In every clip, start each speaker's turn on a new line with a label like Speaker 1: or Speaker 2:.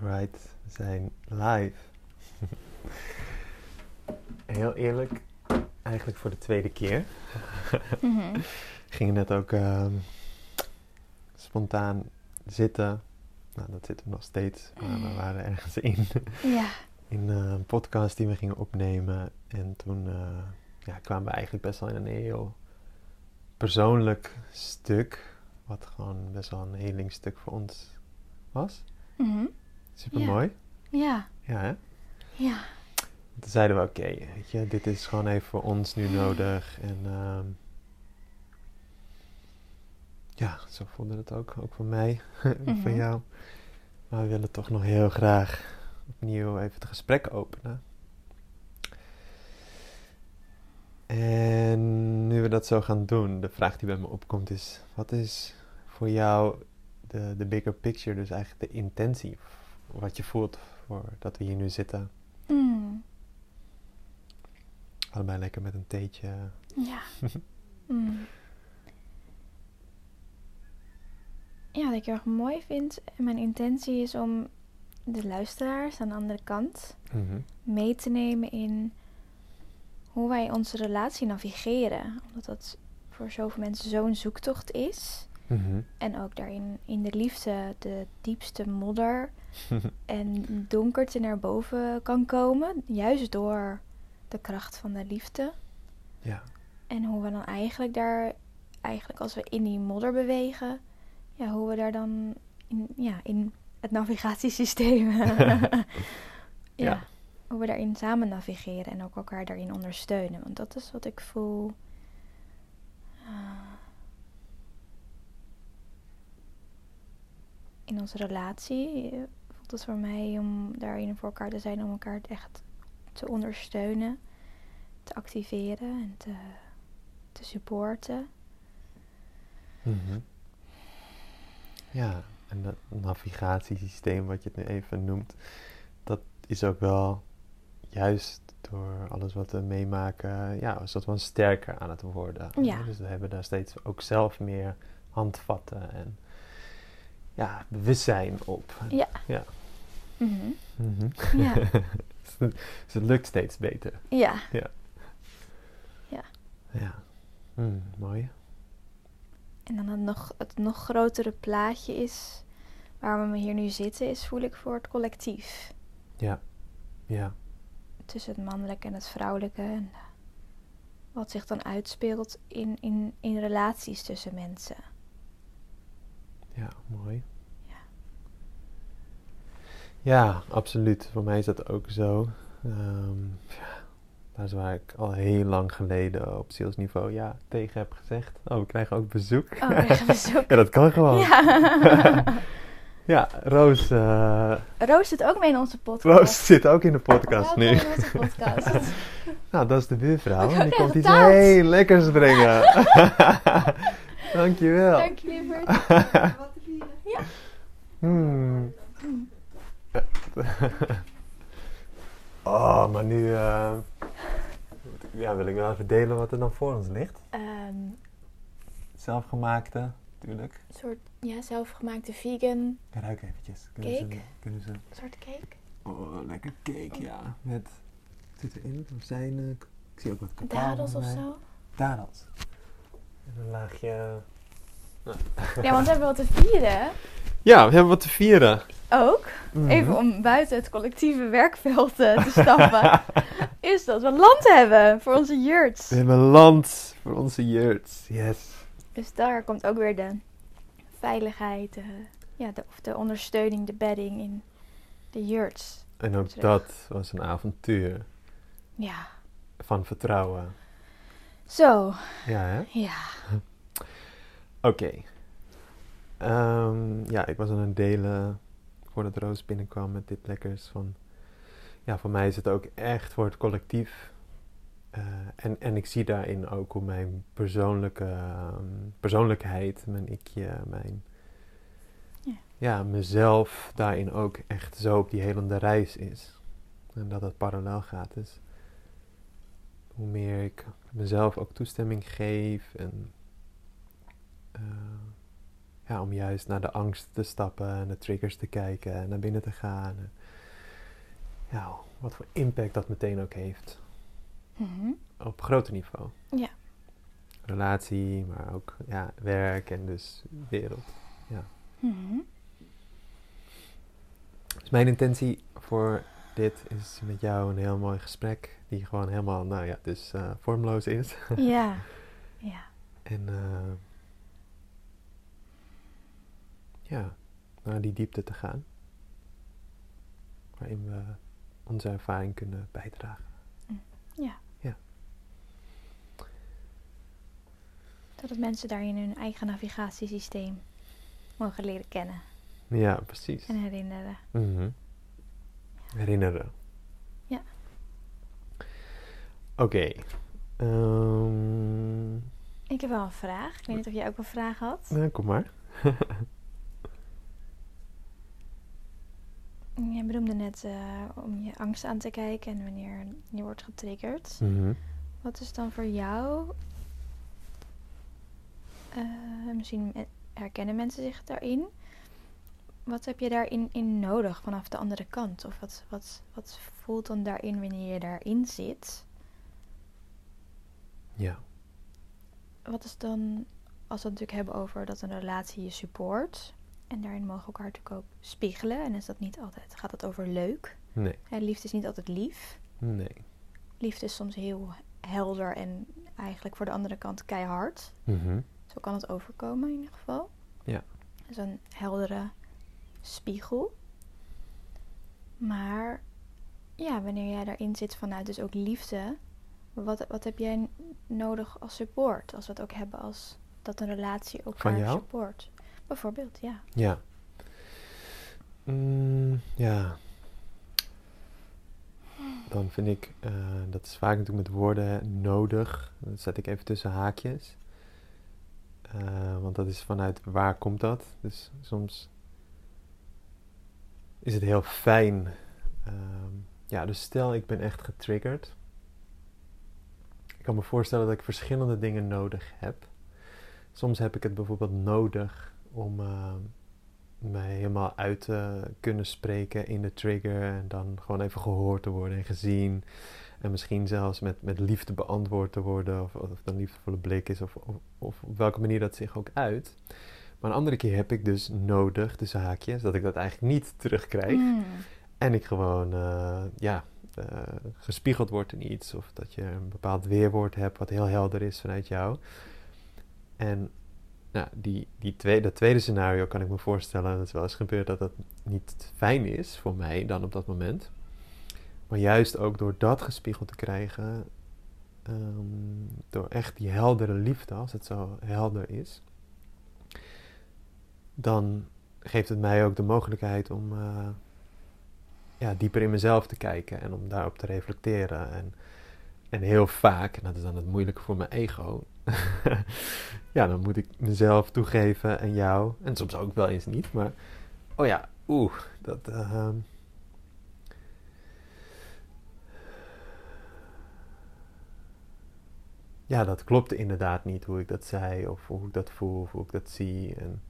Speaker 1: Right, we zijn live. Heel eerlijk, eigenlijk voor de tweede keer.
Speaker 2: Mhm.
Speaker 1: Gingen net ook ehm, spontaan zitten. Nou, dat zitten we nog steeds, maar we waren ergens in.
Speaker 2: Ja.
Speaker 1: In een podcast die we gingen opnemen. En toen eh, ja, kwamen we eigenlijk best wel in een heel persoonlijk stuk. Wat gewoon best wel een helingstuk voor ons was.
Speaker 2: Mhm.
Speaker 1: Super mooi.
Speaker 2: Ja.
Speaker 1: Ja, hè?
Speaker 2: Ja.
Speaker 1: Toen zeiden we, oké, weet je, dit is gewoon even voor ons nu nodig. En ehm, ja, zo voelde het ook, ook voor mij, en voor
Speaker 2: Mhm.
Speaker 1: jou. Maar we willen toch nog heel graag opnieuw even het gesprek openen. En nu we dat zo gaan doen, de vraag die bij me opkomt is, wat is voor jou de, de bigger picture, dus eigenlijk de intentie, wat je voelt voor dat we hier nu zitten?
Speaker 2: Mm.
Speaker 1: Allebei lekker met een theetje.
Speaker 2: Ja. Mm. Ja, wat ik heel erg mooi vind, en mijn intentie is om de luisteraars aan de andere kant
Speaker 1: Mhm.
Speaker 2: mee te nemen in hoe wij onze relatie navigeren. Omdat dat voor zoveel mensen zo'n zoektocht is.
Speaker 1: Mhm.
Speaker 2: En ook daarin in de liefde de diepste modder en donkerte naar boven kan komen. Juist door de kracht van de liefde.
Speaker 1: ja,
Speaker 2: En hoe we dan eigenlijk daar, eigenlijk als we in die modder bewegen, ja, hoe we daar dan in, ja, in het navigatiesysteem, ja,
Speaker 1: Ja.
Speaker 2: hoe we daarin samen navigeren en ook elkaar daarin ondersteunen. Want dat is wat ik voel. ah, in onze relatie eh, voelt het voor mij om daarin voor elkaar te zijn, om elkaar echt te ondersteunen, te activeren en te, te supporten.
Speaker 1: Mhm. ja, en dat navigatiesysteem wat je het nu even noemt, dat is ook wel juist door alles wat we meemaken, ja, een soort van sterker aan het worden.
Speaker 2: Ja.
Speaker 1: Dus we hebben daar steeds ook zelf meer handvatten en ja, bewustzijn op.
Speaker 2: Ja.
Speaker 1: Ja.
Speaker 2: Mhm.
Speaker 1: Mhm.
Speaker 2: Ja.
Speaker 1: dus het lukt steeds beter.
Speaker 2: Ja.
Speaker 1: Ja. Mm, mooi.
Speaker 2: En dan het nog, het nog grotere plaatje is, waar we hier nu zitten, is voel ik voor het collectief.
Speaker 1: Ja. Ja.
Speaker 2: Tussen het mannelijke en het vrouwelijke. En eh, wat zich dan uitspeelt in, in, in relaties tussen mensen.
Speaker 1: Ja, mooi.
Speaker 2: Ja.
Speaker 1: Ja, absoluut. Voor mij is dat ook zo. Ehm, ja, daar is waar ik al heel lang geleden op salesniveau ja tegen heb gezegd. Oh, we krijgen ook bezoek.
Speaker 2: Oh, we krijgen bezoek.
Speaker 1: ja, dat kan gewoon.
Speaker 2: Ja.
Speaker 1: Ja, Roos, eh,
Speaker 2: Roos zit ook mee in onze podcast.
Speaker 1: Roos zit ook in de podcast
Speaker 2: Welkom
Speaker 1: nu.
Speaker 2: in onze podcast.
Speaker 1: Nou, dat is de buurvrouw. Die komt iets heel lekkers brengen. Dankjewel.
Speaker 2: Dank je lieverd. Ja.
Speaker 1: Hmm. oh, maar nu eh, ja, wil ik wel even delen wat er dan voor ons ligt.
Speaker 2: Ehm,
Speaker 1: Zelfgemaakte, natuurlijk.
Speaker 2: een soort ja, zelfgemaakte vegan
Speaker 1: Ruik eventjes. Kunnen
Speaker 2: Cake?
Speaker 1: ze- kunnen ze...
Speaker 2: soort cake.
Speaker 1: Oh, lekker cake, ja. Met, wat zit erin? Rozijnen. Ik zie ook wat.
Speaker 2: Dadels of zo.
Speaker 1: Dadels. En een laagje...
Speaker 2: Ja, want we hebben wat te vieren.
Speaker 1: Ja, we hebben wat te vieren.
Speaker 2: Ook.
Speaker 1: Mhm.
Speaker 2: Even om buiten het collectieve werkveld eh, te stappen. is dat we land hebben voor onze yurts.
Speaker 1: We hebben land voor onze yurts. Yes.
Speaker 2: Dus daar komt ook weer de veiligheid, eh, ja, de, of de ondersteuning, de bedding in de yurts.
Speaker 1: En ook
Speaker 2: Terug.
Speaker 1: dat was een avontuur
Speaker 2: Ja.
Speaker 1: van vertrouwen.
Speaker 2: Zo.
Speaker 1: Ja, hè?
Speaker 2: Ja.
Speaker 1: Oké. Ehm, ja, ik was aan het delen voordat Roos binnenkwam met dit lekkers. Van, ja, voor mij is het ook echt voor het collectief. Eh, en, en ik zie daarin ook hoe mijn persoonlijke ehm, persoonlijkheid, mijn ikje, mijn...
Speaker 2: Ja.
Speaker 1: Ja, mezelf daarin ook echt zo op die helende reis is. En dat het parallel gaat. Dus hoe meer ik mezelf ook toestemming geef en eh, ja, om juist naar de angst te stappen en de triggers te kijken en naar binnen te gaan. En, ja, wat voor impact dat meteen ook heeft.
Speaker 2: Mhm.
Speaker 1: Op groter niveau.
Speaker 2: Ja.
Speaker 1: Relatie, maar ook ja, werk en dus wereld.
Speaker 2: Mhm.
Speaker 1: Dus mijn intentie voor dit is met jou een heel mooi gesprek. Die gewoon helemaal, nou ja, dus eh, vormloos is.
Speaker 2: Ja. Ja.
Speaker 1: En eh, ja, naar die diepte te gaan. Waarin we onze ervaring kunnen bijdragen.
Speaker 2: Ja.
Speaker 1: Ja.
Speaker 2: Zodat mensen daarin hun eigen navigatiesysteem mogen leren kennen
Speaker 1: Ja, precies.
Speaker 2: en herinneren.
Speaker 1: Mhm. Herinneren.
Speaker 2: Ja.
Speaker 1: Oké. Ehm,
Speaker 2: Ik heb wel een vraag. Ik weet niet of jij ook een vraag had.
Speaker 1: nou, kom maar.
Speaker 2: Je benoemde net eh, om je angst aan te kijken en wanneer je wordt getriggerd.
Speaker 1: Mhm.
Speaker 2: Wat is dan voor jou, eh, misschien herkennen mensen zich daarin, wat heb je daarin in nodig vanaf de andere kant? Of wat, wat, wat voelt dan daarin wanneer je daarin zit?
Speaker 1: Ja.
Speaker 2: Wat is dan, als we het natuurlijk hebben over dat een relatie je support, en daarin mogen we elkaar natuurlijk ook spiegelen, en is dat niet altijd, gaat het over leuk?
Speaker 1: Nee.
Speaker 2: Hè, liefde is niet altijd lief.
Speaker 1: Nee.
Speaker 2: Liefde is soms heel helder en eigenlijk voor de andere kant keihard.
Speaker 1: Mhm.
Speaker 2: Zo kan het overkomen in ieder geval.
Speaker 1: Ja.
Speaker 2: Dus een heldere spiegel. Maar ja, wanneer jij daarin zit vanuit dus ook liefde, wat, wat heb jij nodig als support? Als we het ook hebben als dat een relatie elkaar
Speaker 1: jou?
Speaker 2: support. Bijvoorbeeld, ja.
Speaker 1: Ja. Mm, ja. Dan vind ik, eh, dat is vaak natuurlijk met woorden nodig. Dat zet ik even tussen haakjes. Eh, want dat is vanuit waar komt dat? Dus soms is het heel fijn. ehm, ja, dus stel ik ben echt getriggerd. Ik kan me voorstellen dat ik verschillende dingen nodig heb. Soms heb ik het bijvoorbeeld nodig om eh, mij helemaal uit te kunnen spreken in de trigger en dan gewoon even gehoord te worden en gezien. En misschien zelfs met, met liefde beantwoord te worden, of, of het een liefdevolle blik is, of, of, of op welke manier dat zich ook uit. Maar een andere keer heb ik dus nodig, de haakjes, dat ik dat eigenlijk niet terugkrijg.
Speaker 2: Mm.
Speaker 1: En ik gewoon, eh, ja, eh, gespiegeld word in iets. Of dat je een bepaald weerwoord hebt wat heel helder is vanuit jou. En nou, die, die tweede, dat tweede scenario kan ik me voorstellen, dat is wel eens gebeurd, dat dat niet fijn is voor mij dan op dat moment. Maar juist ook door dat gespiegeld te krijgen, ehm, door echt die heldere liefde, als het zo helder is, dan geeft het mij ook de mogelijkheid om eh, ja, dieper in mezelf te kijken en om daarop te reflecteren. En, en heel vaak, en dat is dan het moeilijke voor mijn ego, ja, dan moet ik mezelf toegeven en jou, en soms ook wel eens niet, maar oh ja, oeh, dat. ehm, ja, dat klopte inderdaad niet hoe ik dat zei, of hoe ik dat voel, of hoe ik dat zie. En,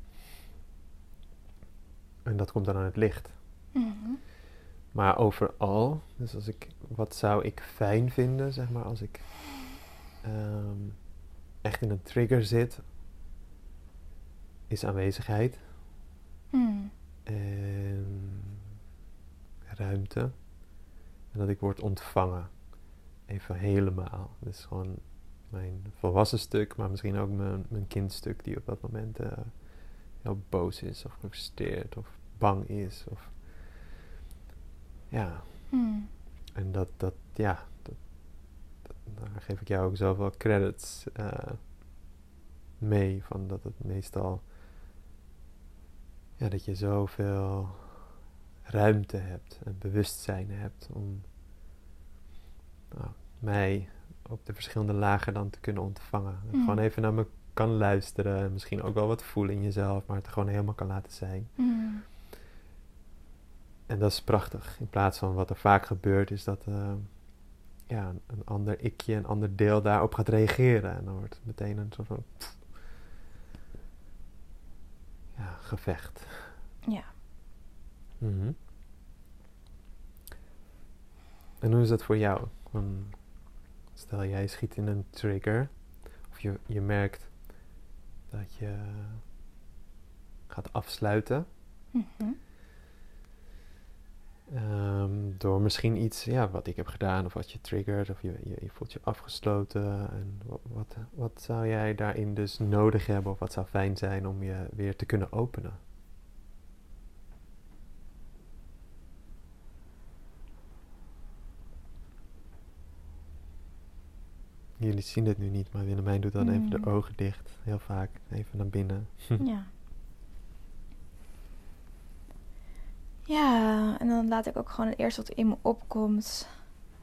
Speaker 1: en dat komt dan aan het licht. Maar overal, dus als ik, wat zou ik fijn vinden, zeg maar, als ik ehm, echt in een trigger zit, is aanwezigheid
Speaker 2: Mm.
Speaker 1: en ruimte. En dat ik word ontvangen. Even helemaal. Dus gewoon mijn volwassen stuk, maar misschien ook mijn, mijn kindstuk die op dat moment eh, heel boos is of gefrustreerd of bang is. Of, ja,
Speaker 2: Mm.
Speaker 1: en dat, dat ja, dat, dat- daar geef ik jou ook zoveel credits eh, mee. Van dat het meestal, ja, dat je zoveel ruimte hebt en bewustzijn hebt om nou, mij op de verschillende lagen dan te kunnen ontvangen. En
Speaker 2: Mm.
Speaker 1: Gewoon even naar me kan luisteren en misschien ook wel wat voelen in jezelf, maar het gewoon helemaal kan laten zijn.
Speaker 2: Mm.
Speaker 1: En dat is prachtig. In plaats van wat er vaak gebeurt, is dat eh, ja, een, ander ikje, een ander deel daarop gaat reageren. En dan wordt het meteen een soort van. gevecht.
Speaker 2: Ja.
Speaker 1: Mhm. En hoe is dat voor jou? Stel jij schiet in een trigger, of je, je merkt dat je gaat afsluiten.
Speaker 2: Mhm.
Speaker 1: Ehm, door misschien iets, ja, wat ik heb gedaan of wat je triggert, of je, je, je voelt je afgesloten. En wat, wat, wat zou jij daarin dus nodig hebben, of wat zou fijn zijn om je weer te kunnen openen? Jullie zien het nu niet, maar Willemijn doet dan even de
Speaker 2: Mm.
Speaker 1: ogen dicht, heel vaak, even naar binnen.
Speaker 2: Ja. Ja, en dan laat ik ook gewoon het eerste wat in me opkomt,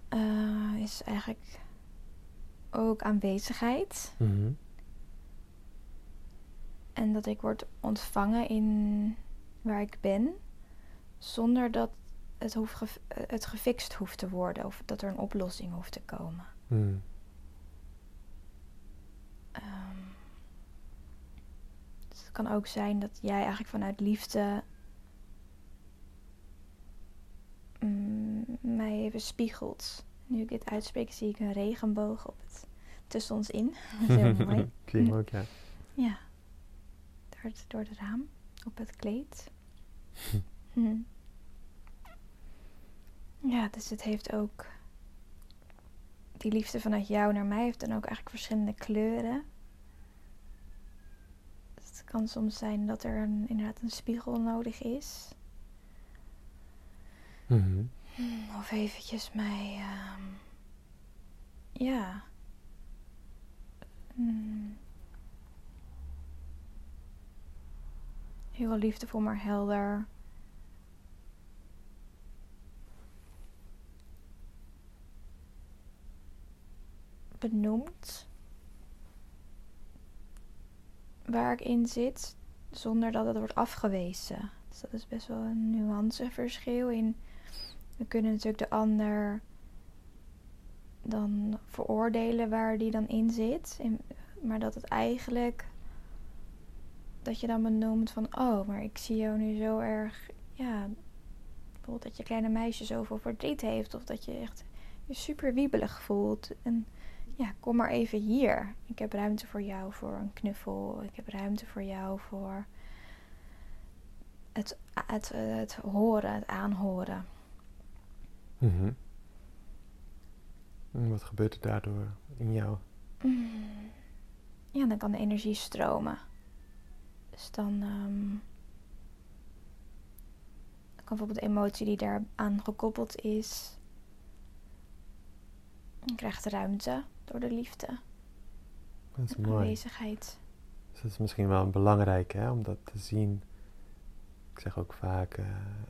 Speaker 2: eh, is eigenlijk ook aanwezigheid.
Speaker 1: Mhm.
Speaker 2: En dat ik word ontvangen in waar ik ben, zonder dat het, hoeft ge- het gefixt hoeft te worden of dat er een oplossing hoeft te komen.
Speaker 1: Mm.
Speaker 2: Ehm, dus het kan ook zijn dat jij eigenlijk vanuit liefde mm, mij even spiegelt. Nu ik dit uitspreek, zie ik een regenboog op het, tussen ons in. Dat is heel mooi.
Speaker 1: Zie ook, ja.
Speaker 2: Ja, door het, door het raam, op het kleed. Hm. Ja, dus het heeft ook. Die liefde vanuit jou naar mij heeft dan ook eigenlijk verschillende kleuren. Dus het kan soms zijn dat er een, inderdaad een spiegel nodig is.
Speaker 1: Mhm.
Speaker 2: Hmm, Of eventjes mij. ehm, ja. Hmm. Heel liefdevol, maar helder. Benoemd. Waar ik in zit, zonder dat het wordt afgewezen. Dus dat is best wel een nuanceverschil in we kunnen natuurlijk de ander dan veroordelen waar die dan in zit. Maar dat het eigenlijk. Dat je dan benoemt van, oh, maar ik zie jou nu zo erg. Ja, bijvoorbeeld dat je kleine meisje zoveel verdriet heeft. Of dat je echt je super wiebelig voelt. En ja, kom maar even hier. Ik heb ruimte voor jou voor een knuffel. Ik heb ruimte voor jou voor het, het, het horen, het aanhoren.
Speaker 1: Mhm. En wat gebeurt er daardoor in jou?
Speaker 2: Mm. Ja, dan kan de energie stromen. Dus dan ehm, kan bijvoorbeeld de emotie die daaraan gekoppeld is, krijgt ruimte door de liefde,
Speaker 1: Dat is
Speaker 2: en
Speaker 1: mooi.
Speaker 2: aanwezigheid.
Speaker 1: Dus dat is misschien wel belangrijk hè, om dat te zien. Ik zeg ook vaak eh,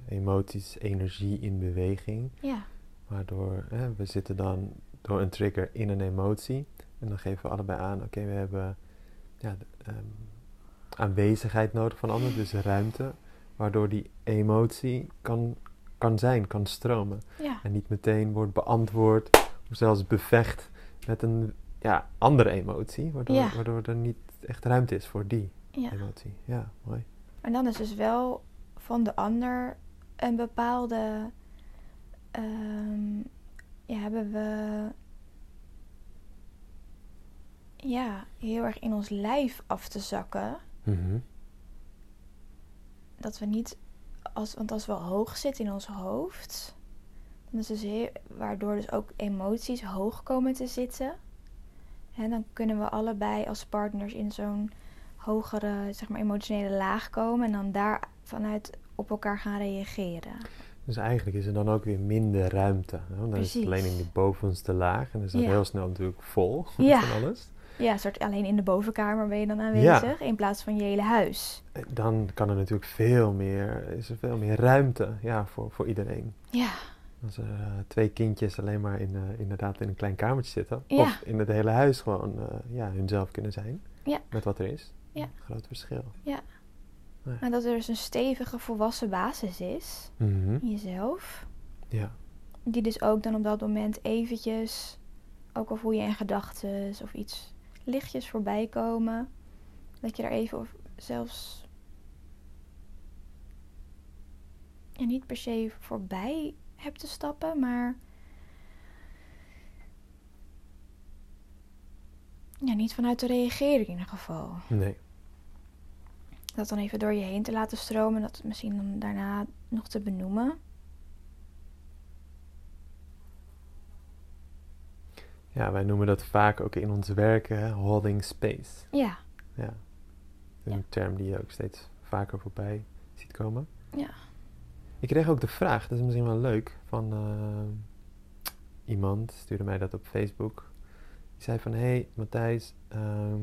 Speaker 1: emoties, energie in beweging.
Speaker 2: Ja,
Speaker 1: Waardoor we zitten dan door een trigger in een emotie. En dan geven we allebei aan, oké, we hebben ja, de, ehm, aanwezigheid nodig van anderen, dus ruimte. Waardoor die emotie kan, kan zijn, kan stromen.
Speaker 2: ja,
Speaker 1: En niet meteen wordt beantwoord of zelfs bevecht met een ja, andere emotie. Waardoor,
Speaker 2: Ja.
Speaker 1: waardoor er niet echt ruimte is voor die emotie. Ja, mooi.
Speaker 2: Maar dan is dus wel van de ander een bepaalde. ehm, ja, hebben we. Ja, heel erg in ons lijf af te zakken.
Speaker 1: Mhm.
Speaker 2: Dat we niet. Als, want als we hoog zitten in ons hoofd. Dan is dus heel, waardoor dus ook emoties hoog komen te zitten. En dan kunnen we allebei als partners in zo'n hogere, zeg maar, emotionele laag komen. En dan daar vanuit op elkaar gaan reageren.
Speaker 1: Dus eigenlijk is er dan ook weer minder ruimte. Hè? Want dan is het alleen in die bovenste laag. En dan is dat
Speaker 2: Ja.
Speaker 1: heel snel natuurlijk vol
Speaker 2: Ja.
Speaker 1: van alles.
Speaker 2: Ja, soort alleen in de bovenkamer ben je dan aanwezig. In plaats van je hele huis.
Speaker 1: Eh, Dan kan er natuurlijk veel meer, is er veel meer ruimte ja, voor, voor iedereen.
Speaker 2: Ja,
Speaker 1: Als er eh, twee kindjes alleen maar in, eh, inderdaad in een klein kamertje zitten.
Speaker 2: Ja.
Speaker 1: Of in het hele huis gewoon eh, ja, hunzelf kunnen zijn.
Speaker 2: Ja.
Speaker 1: Met wat er is.
Speaker 2: Ja.
Speaker 1: Groot verschil.
Speaker 2: Maar dat er dus een stevige volwassen basis is
Speaker 1: Mhm.
Speaker 2: in jezelf.
Speaker 1: Ja.
Speaker 2: Die dus ook dan op dat moment eventjes, ook al voel je in gedachten of iets lichtjes voorbij komen, dat je er even of zelfs ja, niet per se voorbij hebt te stappen, maar ja, niet vanuit te reageren in ieder geval.
Speaker 1: Nee.
Speaker 2: Dat dan even door je heen te laten stromen, dat misschien dan daarna nog te benoemen.
Speaker 1: Ja, wij noemen dat vaak ook in ons werken holding space.
Speaker 2: Ja,
Speaker 1: Ja. Een
Speaker 2: Ja.
Speaker 1: term die je ook steeds vaker voorbij ziet komen.
Speaker 2: ja.
Speaker 1: Ik kreeg ook de vraag, dat is misschien wel leuk, van eh, iemand, stuurde mij dat op Facebook. Die zei van, hé hey, Matthijs, ehm,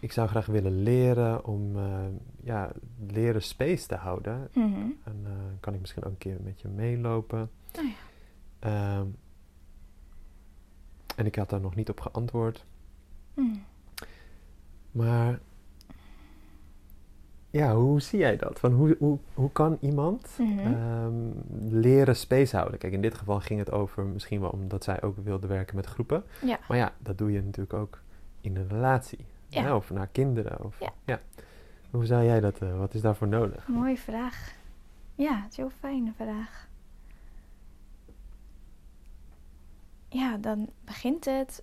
Speaker 1: ik zou graag willen leren om, eh, ja, leren space te houden.
Speaker 2: Mhm.
Speaker 1: En eh, kan ik misschien ook een keer met je meelopen?
Speaker 2: Oh ja.
Speaker 1: Ehm, en ik had daar nog niet op geantwoord.
Speaker 2: Mhm.
Speaker 1: Maar ja, hoe zie jij dat? Van hoe, hoe, hoe kan iemand
Speaker 2: Mhm.
Speaker 1: ehm, leren space houden? Kijk, in dit geval ging het over misschien wel omdat zij ook wilde werken met groepen.
Speaker 2: Ja.
Speaker 1: Maar ja, dat doe je natuurlijk ook in een relatie.
Speaker 2: Ja.
Speaker 1: hè, Of naar kinderen. Of,
Speaker 2: Ja.
Speaker 1: Hoe zou jij dat, eh, wat is daarvoor nodig?
Speaker 2: Mooie vraag. Ja, het is een heel fijne vraag. Ja, dan begint het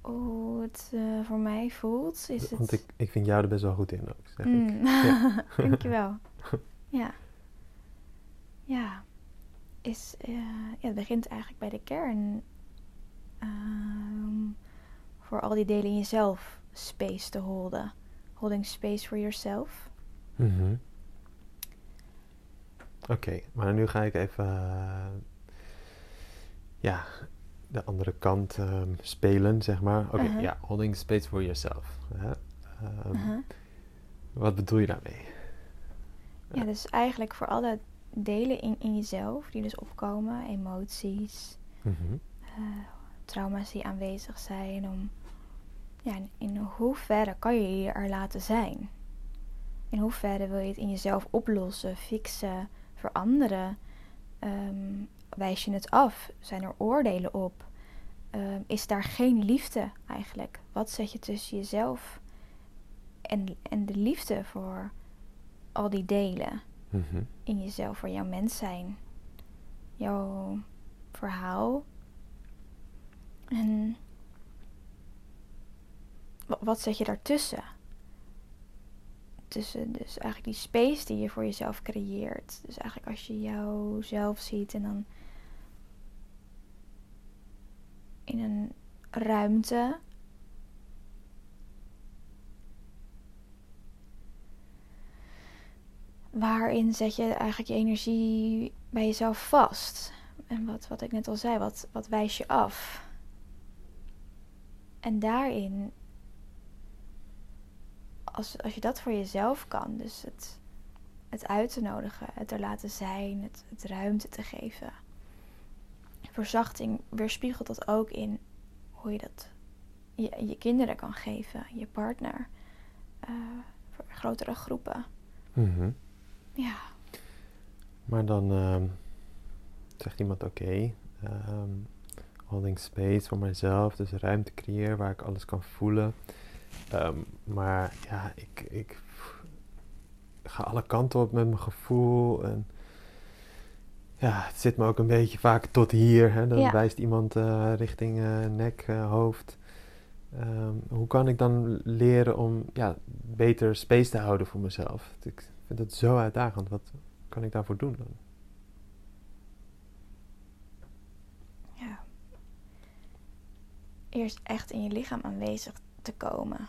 Speaker 2: hoe het eh, voor mij voelt. Is het...
Speaker 1: Want ik, ik vind jou er best wel goed in ook, zeg ik.
Speaker 2: Mm.
Speaker 1: Ja.
Speaker 2: Dankjewel. ja. Ja. Is, eh, ja, het begint eigenlijk bij de kern. Ehm, voor al die delen in jezelf space te holden. Holding space for yourself.
Speaker 1: Mhm. Oké, maar nu ga ik even eh, ja, de andere kant ehm, spelen, zeg maar. Oké,
Speaker 2: Uh-huh.
Speaker 1: ja, holding space for yourself. Hè?
Speaker 2: Uh-huh.
Speaker 1: Wat bedoel je daarmee?
Speaker 2: Ja, dus eigenlijk voor alle delen in, in jezelf die dus opkomen, emoties,
Speaker 1: Mhm.
Speaker 2: eh, trauma's die aanwezig zijn, om ja, in, hoeverre kan je je er laten zijn? In hoeverre wil je het in jezelf oplossen, fixen, veranderen? Ehm, wijs je het af? Zijn er oordelen op? Ehm, is daar geen liefde eigenlijk? Wat zet je tussen jezelf en, en de liefde voor al die delen?
Speaker 1: Mhm.
Speaker 2: in jezelf, voor jouw mens zijn, jouw verhaal. En wat zet je daartussen? Tussen dus eigenlijk die space die je voor jezelf creëert. Dus eigenlijk als je jouzelf ziet en dan in een ruimte. Waarin zet je eigenlijk je energie bij jezelf vast? En wat, wat ik net al zei, wat, wat wijs je af? En daarin, als, als je dat voor jezelf kan, dus het, het uit te nodigen, het er laten zijn, het, het ruimte te geven. Verzachting weerspiegelt dat ook in hoe je dat je, je kinderen kan geven, je partner, eh, voor grotere groepen.
Speaker 1: Mhm.
Speaker 2: Ja.
Speaker 1: Maar dan ehm, zegt iemand: Oké, ehm, holding space voor mijzelf, dus ruimte creëren waar ik alles kan voelen. Ehm, maar ja, ik, ik ga alle kanten op met mijn gevoel. En ja, het zit me ook een beetje vaak tot hier. Hè? Dan
Speaker 2: Ja.
Speaker 1: wijst iemand eh, richting eh, nek, eh, hoofd. Ehm, hoe kan ik dan leren om ja, beter space te houden voor mezelf? Ik vind het zo uitdagend. Wat kan ik daarvoor doen dan?
Speaker 2: ja. Eerst echt in je lichaam aanwezig te komen.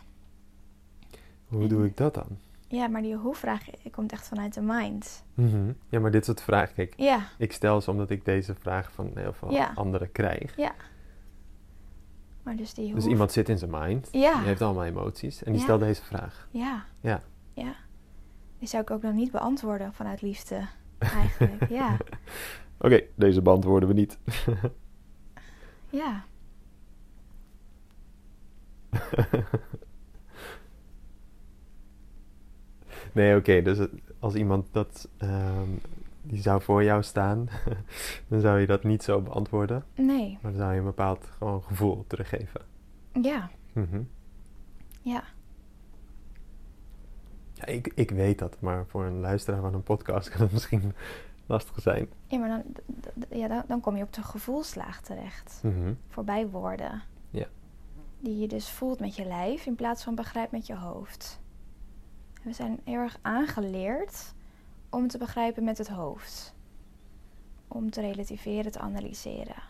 Speaker 1: Hoe doe ik dat dan?
Speaker 2: Ja, maar die hoe-vraag komt echt vanuit de mind.
Speaker 1: Mhm. Ja, maar dit soort vragen, kijk,
Speaker 2: Ja,
Speaker 1: ik stel ze omdat ik deze vraag van heel veel
Speaker 2: Ja.
Speaker 1: anderen krijg.
Speaker 2: maar dus die hoe...
Speaker 1: Dus iemand zit in zijn mind,
Speaker 2: Ja.
Speaker 1: die heeft allemaal emoties en die
Speaker 2: Ja.
Speaker 1: stelt deze vraag.
Speaker 2: Ja.
Speaker 1: Ja.
Speaker 2: Ja. Die zou ik ook nog niet beantwoorden vanuit liefde. Eigenlijk, ja.
Speaker 1: Oké, deze beantwoorden we niet.
Speaker 2: Ja.
Speaker 1: nee, oké, dus als iemand dat, ehm, die zou voor jou staan, dan zou je dat niet zo beantwoorden.
Speaker 2: Nee.
Speaker 1: Maar dan zou je een bepaald gewoon gevoel teruggeven.
Speaker 2: Ja.
Speaker 1: Mhm.
Speaker 2: Ja.
Speaker 1: Ja, Ja, ik, ik weet dat, maar voor een luisteraar van een podcast kan het misschien lastig zijn.
Speaker 2: Ja, maar dan, ja, dan, dan kom je op de gevoelslaag terecht.
Speaker 1: Mhm.
Speaker 2: Voorbij woorden.
Speaker 1: Ja.
Speaker 2: Die je dus voelt met je lijf in plaats van begrijpt met je hoofd. En we zijn heel erg aangeleerd om te begrijpen met het hoofd. Om te relativeren, te analyseren.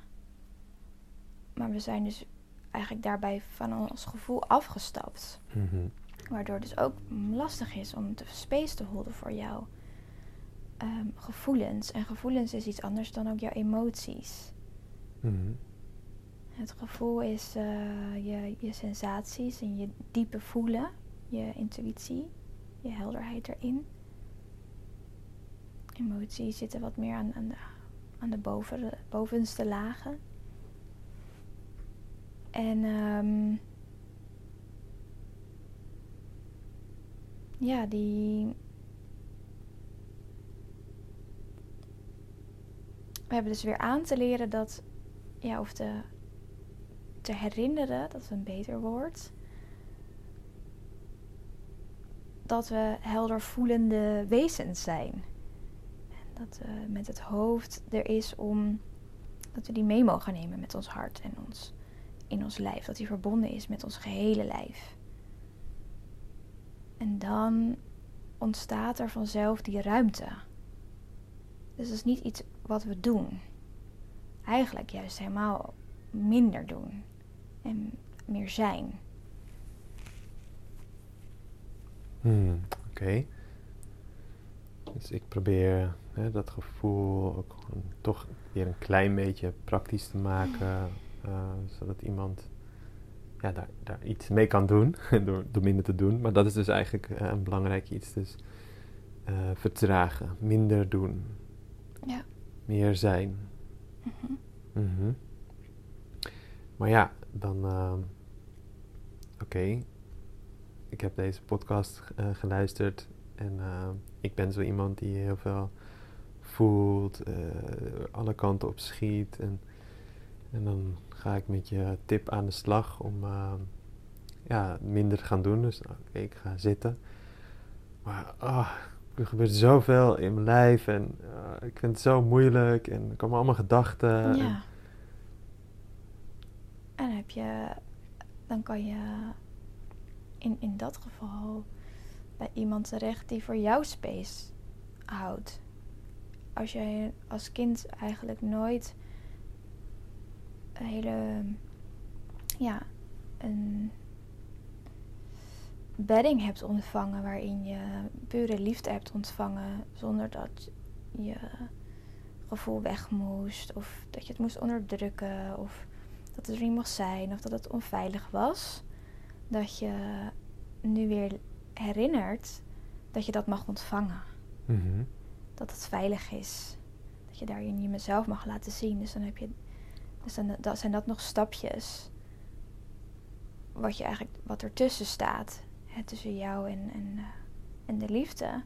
Speaker 2: Maar we zijn dus eigenlijk daarbij van ons gevoel afgestapt.
Speaker 1: Mhm.
Speaker 2: Waardoor het dus ook lastig is om de space te houden voor jouw ehm, gevoelens. En gevoelens is iets anders dan ook jouw emoties.
Speaker 1: Mhm.
Speaker 2: Het gevoel is eh, je, je sensaties en je diepe voelen, je intuïtie, je helderheid erin. Emoties zitten wat meer aan, aan de, aan de boven, bovenste lagen. En ehm, ja, die. We hebben dus weer aan te leren dat, ja, of te, te herinneren, dat is een beter woord. Dat we helder voelende wezens zijn. En dat eh, met het hoofd er is om. Dat we die mee mogen nemen met ons hart en ons, in ons lijf. Dat die verbonden is met ons gehele lijf. En dan ontstaat er vanzelf die ruimte. Dus dat is niet iets wat we doen. Eigenlijk juist helemaal minder doen. En meer zijn.
Speaker 1: Hmm, Oké. Dus ik probeer hè, dat gevoel ook toch weer een klein beetje praktisch te maken. eh, zodat iemand ja, daar, daar iets mee kan doen door, door minder te doen. Maar dat is dus eigenlijk eh, een belangrijk iets. Dus eh, vertragen, minder doen,
Speaker 2: Ja.
Speaker 1: meer zijn.
Speaker 2: Mhm.
Speaker 1: Maar ja, dan. ehm, Oké. Ik heb deze podcast eh, geluisterd. En ehm, ik ben zo iemand die heel veel voelt, eh, alle kanten op schiet. En, en dan ga ik met je tip aan de slag om ehm, ja, minder te gaan doen. Dus oké, ik ga zitten. Maar ah, er gebeurt zoveel in mijn lijf en eh, ik vind het zo moeilijk en er komen allemaal gedachten. en-
Speaker 2: ja. Dan kan je in, in dat geval bij iemand terecht die voor jou space houdt. Als jij als kind eigenlijk nooit een hele, ja, een bedding hebt ontvangen waarin je pure liefde hebt ontvangen zonder dat je gevoel weg moest of dat je het moest onderdrukken of dat het er niet mocht zijn of dat het onveilig was, dat je nu weer herinnert dat je dat mag ontvangen.
Speaker 1: Mhm.
Speaker 2: Dat het veilig is. Dat je daarin jezelf mag laten zien. Dus dan heb je. Dus dan dat zijn dat nog stapjes. Wat je eigenlijk wat ertussen staat. Hè, tussen jou en, en, eh, en de liefde.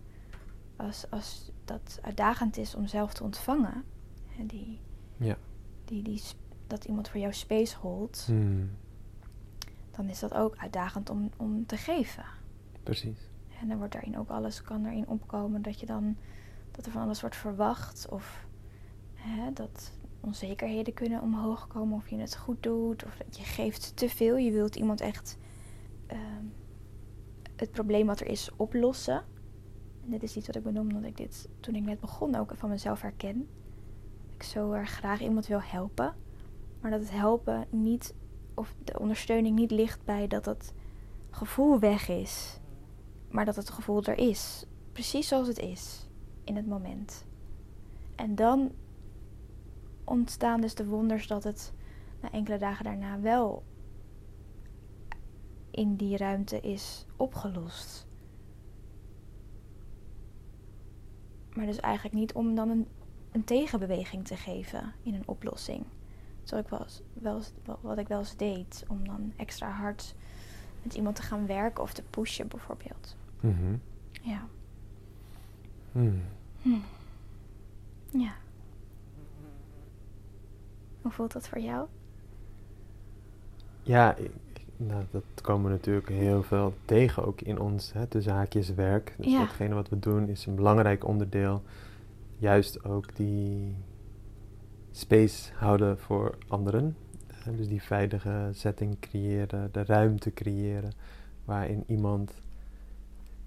Speaker 2: Als, als dat uitdagend is om zelf te ontvangen. Hè, die,
Speaker 1: Ja.
Speaker 2: die, die, dat iemand voor jou space holdt.
Speaker 1: Hmm,
Speaker 2: Dan is dat ook uitdagend om, om te geven.
Speaker 1: precies.
Speaker 2: En dan wordt daarin ook alles, kan erin opkomen dat je dan, dat er van alles wordt verwacht. Of hè, dat onzekerheden kunnen omhoog komen of je het goed doet. Of dat je geeft te veel. Je wilt iemand echt ehm, het probleem wat er is oplossen. En dit is iets wat ik benoem, omdat ik dit toen ik net begon ook van mezelf herken. Dat ik zo erg graag iemand wil helpen. Maar dat het helpen niet, of de ondersteuning niet ligt bij dat het gevoel weg is maar dat het gevoel er is. Precies zoals het is in het moment. En dan ontstaan dus de wonders dat het na enkele dagen daarna wel in die ruimte is opgelost. Maar dus eigenlijk niet om dan een, een tegenbeweging te geven in een oplossing. Zoals ik wel, eens- wel, eens- wat- wat ik wel eens deed. Om dan extra hard met iemand te gaan werken of te pushen bijvoorbeeld.
Speaker 1: Mhm.
Speaker 2: Ja. Hm. Ja. Hoe voelt dat voor jou?
Speaker 1: Ja, ik, nou, dat komen natuurlijk heel veel tegen ook in ons, hè, tussen haakjes werk. Dus
Speaker 2: Ja.
Speaker 1: datgene wat we doen is een belangrijk onderdeel. Juist ook die space houden voor anderen. Eh, dus die veilige setting creëren, de ruimte creëren waarin iemand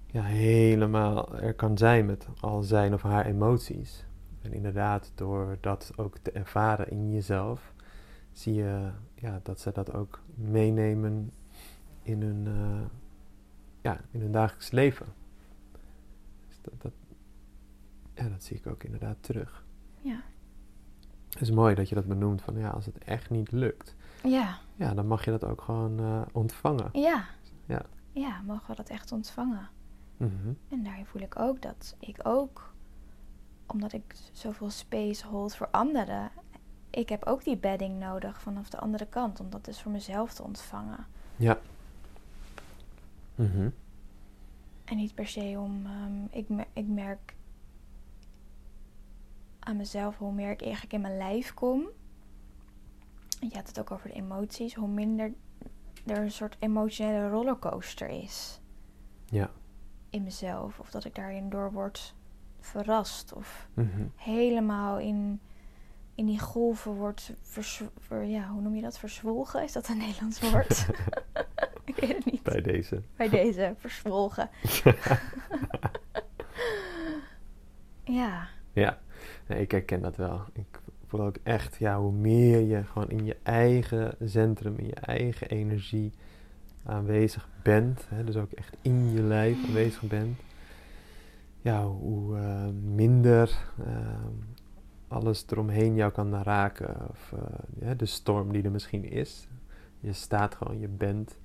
Speaker 1: ja, helemaal er kan zijn met al zijn of haar emoties. En inderdaad, door dat ook te ervaren in jezelf, zie je ja, dat ze dat ook meenemen in hun, eh, ja, in hun dagelijks leven. Dus dat, dat, ja, dat zie ik ook inderdaad terug.
Speaker 2: Ja.
Speaker 1: Het is mooi dat je dat benoemt van ja, als het echt niet lukt,
Speaker 2: Ja.
Speaker 1: ja, dan mag je dat ook gewoon eh, ontvangen.
Speaker 2: Ja.
Speaker 1: Ja.
Speaker 2: Ja, mogen we dat echt ontvangen.
Speaker 1: Mhm.
Speaker 2: En daarin voel ik ook dat ik ook, omdat ik zoveel space hold voor anderen, ik heb ook die bedding nodig vanaf de andere kant, om dat dus voor mezelf te ontvangen.
Speaker 1: Ja. Mhm.
Speaker 2: En niet per se om, ehm, ik, mer- ik merk aan mezelf hoe meer ik eigenlijk in mijn lijf kom. Je had het ook over de emoties, hoe minder er een soort emotionele rollercoaster is.
Speaker 1: Ja.
Speaker 2: in mezelf. Of dat ik daarin door word verrast. Of
Speaker 1: Mhm.
Speaker 2: helemaal in, in die golven wordt vers, ver- ja, hoe noem je dat? Verzwolgen? Is dat een Nederlands woord? ik weet het niet.
Speaker 1: Bij deze.
Speaker 2: Bij deze, verzwolgen. ja,
Speaker 1: Ja, nee, ik herken dat wel. Ik voel ook echt, ja, hoe meer je gewoon in je eigen centrum, in je eigen energie aanwezig bent, hè, dus ook echt in je lijf aanwezig bent, ja, hoe eh, minder eh, alles eromheen jou kan raken. Of eh, ja, de storm die er misschien is. Je staat gewoon, je bent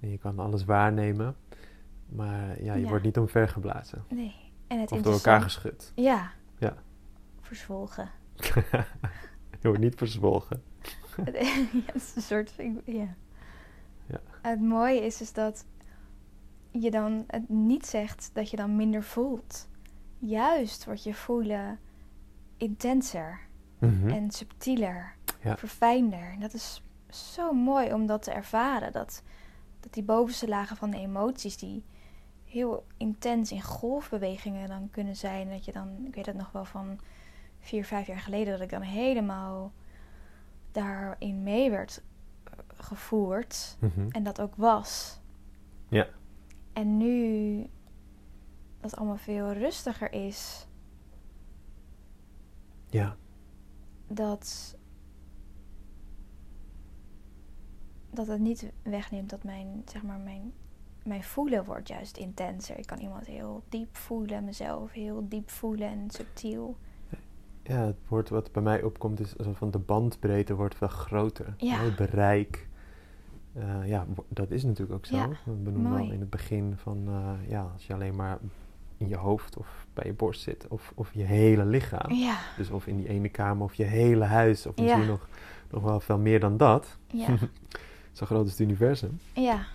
Speaker 1: en je kan alles waarnemen. Maar ja, je
Speaker 2: Ja.
Speaker 1: wordt niet omvergeblazen.
Speaker 2: nee. En het
Speaker 1: Of door elkaar geschud.
Speaker 2: Ja.
Speaker 1: Ja.
Speaker 2: Verzwolgen.
Speaker 1: je wordt niet verzwolgen.
Speaker 2: ja, het is een soort. Ja.
Speaker 1: Ja.
Speaker 2: Het mooie is dus dat je dan het niet zegt dat je dan minder voelt. Juist wordt je voelen intenser
Speaker 1: Mhm.
Speaker 2: en subtieler,
Speaker 1: Ja.
Speaker 2: verfijnder. En dat is zo mooi om dat te ervaren. Dat, dat die bovenste lagen van de emoties, die heel intens in golfbewegingen dan kunnen zijn. Dat je dan, ik weet het nog wel van vier, vijf jaar geleden, dat ik dan helemaal daarin mee werd eh, gevoerd.
Speaker 1: Mhm.
Speaker 2: En dat ook was.
Speaker 1: Ja.
Speaker 2: En nu dat allemaal veel rustiger is,
Speaker 1: Ja.
Speaker 2: dat, dat het niet wegneemt dat mijn, zeg maar, mijn, mijn voelen wordt juist intenser. Ik kan iemand heel diep voelen, mezelf heel diep voelen en subtiel.
Speaker 1: Ja, het woord wat bij mij opkomt is alsof van de bandbreedte wordt veel groter.
Speaker 2: Ja.
Speaker 1: Het bereik. eh, ja, dat is natuurlijk ook zo.
Speaker 2: Ja,
Speaker 1: We benoemen
Speaker 2: mooi.
Speaker 1: al in het begin van, eh, ja, als je alleen maar in je hoofd of bij je borst zit, of, of je hele lichaam.
Speaker 2: Ja,
Speaker 1: Dus of in die ene kamer of je hele huis, of misschien nog, nog wel veel meer dan dat.
Speaker 2: ja,
Speaker 1: Zo groot is het universum.
Speaker 2: ja,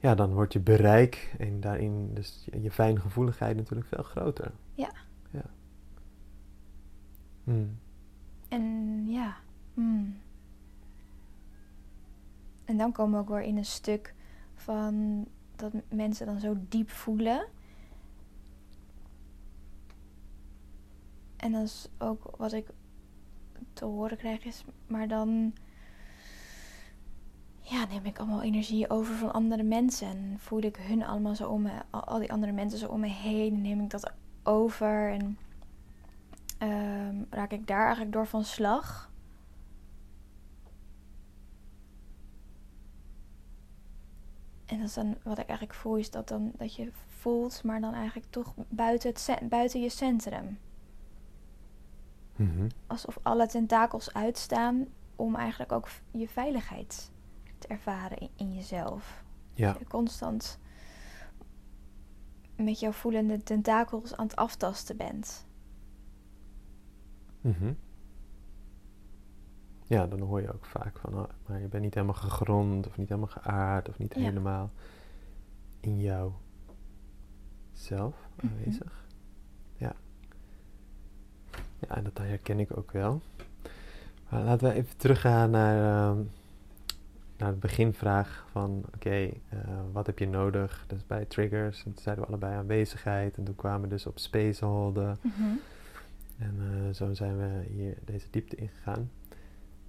Speaker 1: Ja, dan wordt je bereik en daarin dus je, je fijngevoeligheid natuurlijk veel groter.
Speaker 2: Ja.
Speaker 1: Hmm.
Speaker 2: en ja. hmm. En dan komen we ook weer in een stuk van dat mensen dan zo diep voelen. En dat is ook wat ik te horen krijg is, maar dan ja, neem ik allemaal energie over van andere mensen en voel ik hun allemaal zo om me, al die andere mensen zo om me heen, en neem ik dat over en ehm, raak ik daar eigenlijk door van slag. En dat is dan wat ik eigenlijk voel, is dat dan dat je voelt, maar dan eigenlijk toch buiten, het, buiten je centrum.
Speaker 1: Mhm.
Speaker 2: Alsof alle tentakels uitstaan om eigenlijk ook je veiligheid te ervaren in, in jezelf.
Speaker 1: Ja.
Speaker 2: Je constant met jouw voelende tentakels aan het aftasten bent.
Speaker 1: Mhm. Ja, dan hoor je ook vaak van, oh, maar je bent niet helemaal gegrond of niet helemaal geaard of niet
Speaker 2: Ja.
Speaker 1: helemaal in jou zelf
Speaker 2: Mhm.
Speaker 1: aanwezig. Ja. Ja, en dat herken ik ook wel. Maar laten we even teruggaan naar ehm, naar het beginvraag van oké, eh, wat heb je nodig? Dus bij triggers, en toen zeiden we allebei aanwezigheid en toen kwamen we dus op space holden.
Speaker 2: Mhm.
Speaker 1: En eh, zo zijn we hier deze diepte ingegaan.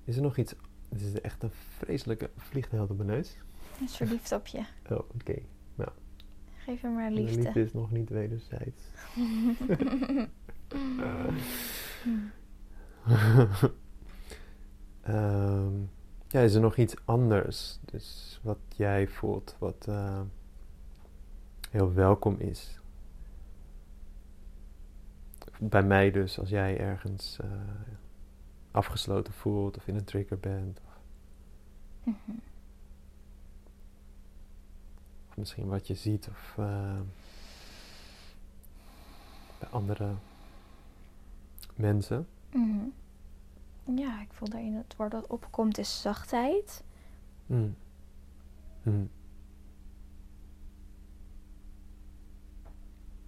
Speaker 1: Is er nog iets? Dit is echt een vreselijke vliegt heel op mijn neus.
Speaker 2: Hij is verliefd op je.
Speaker 1: Oh, oké.
Speaker 2: Geef hem maar
Speaker 1: De
Speaker 2: liefde.
Speaker 1: liefde is nog niet wederzijds. Ehm, ja, is er nog iets anders? Dus wat jij voelt, wat eh, heel welkom is. Bij mij dus, als jij ergens eh, afgesloten voelt of in een trigger bent.
Speaker 2: Mhm.
Speaker 1: Of misschien wat je ziet of eh, bij andere mensen.
Speaker 2: Mhm. Ja, ik voel daarin het woord dat opkomt is zachtheid.
Speaker 1: Mm. Mm.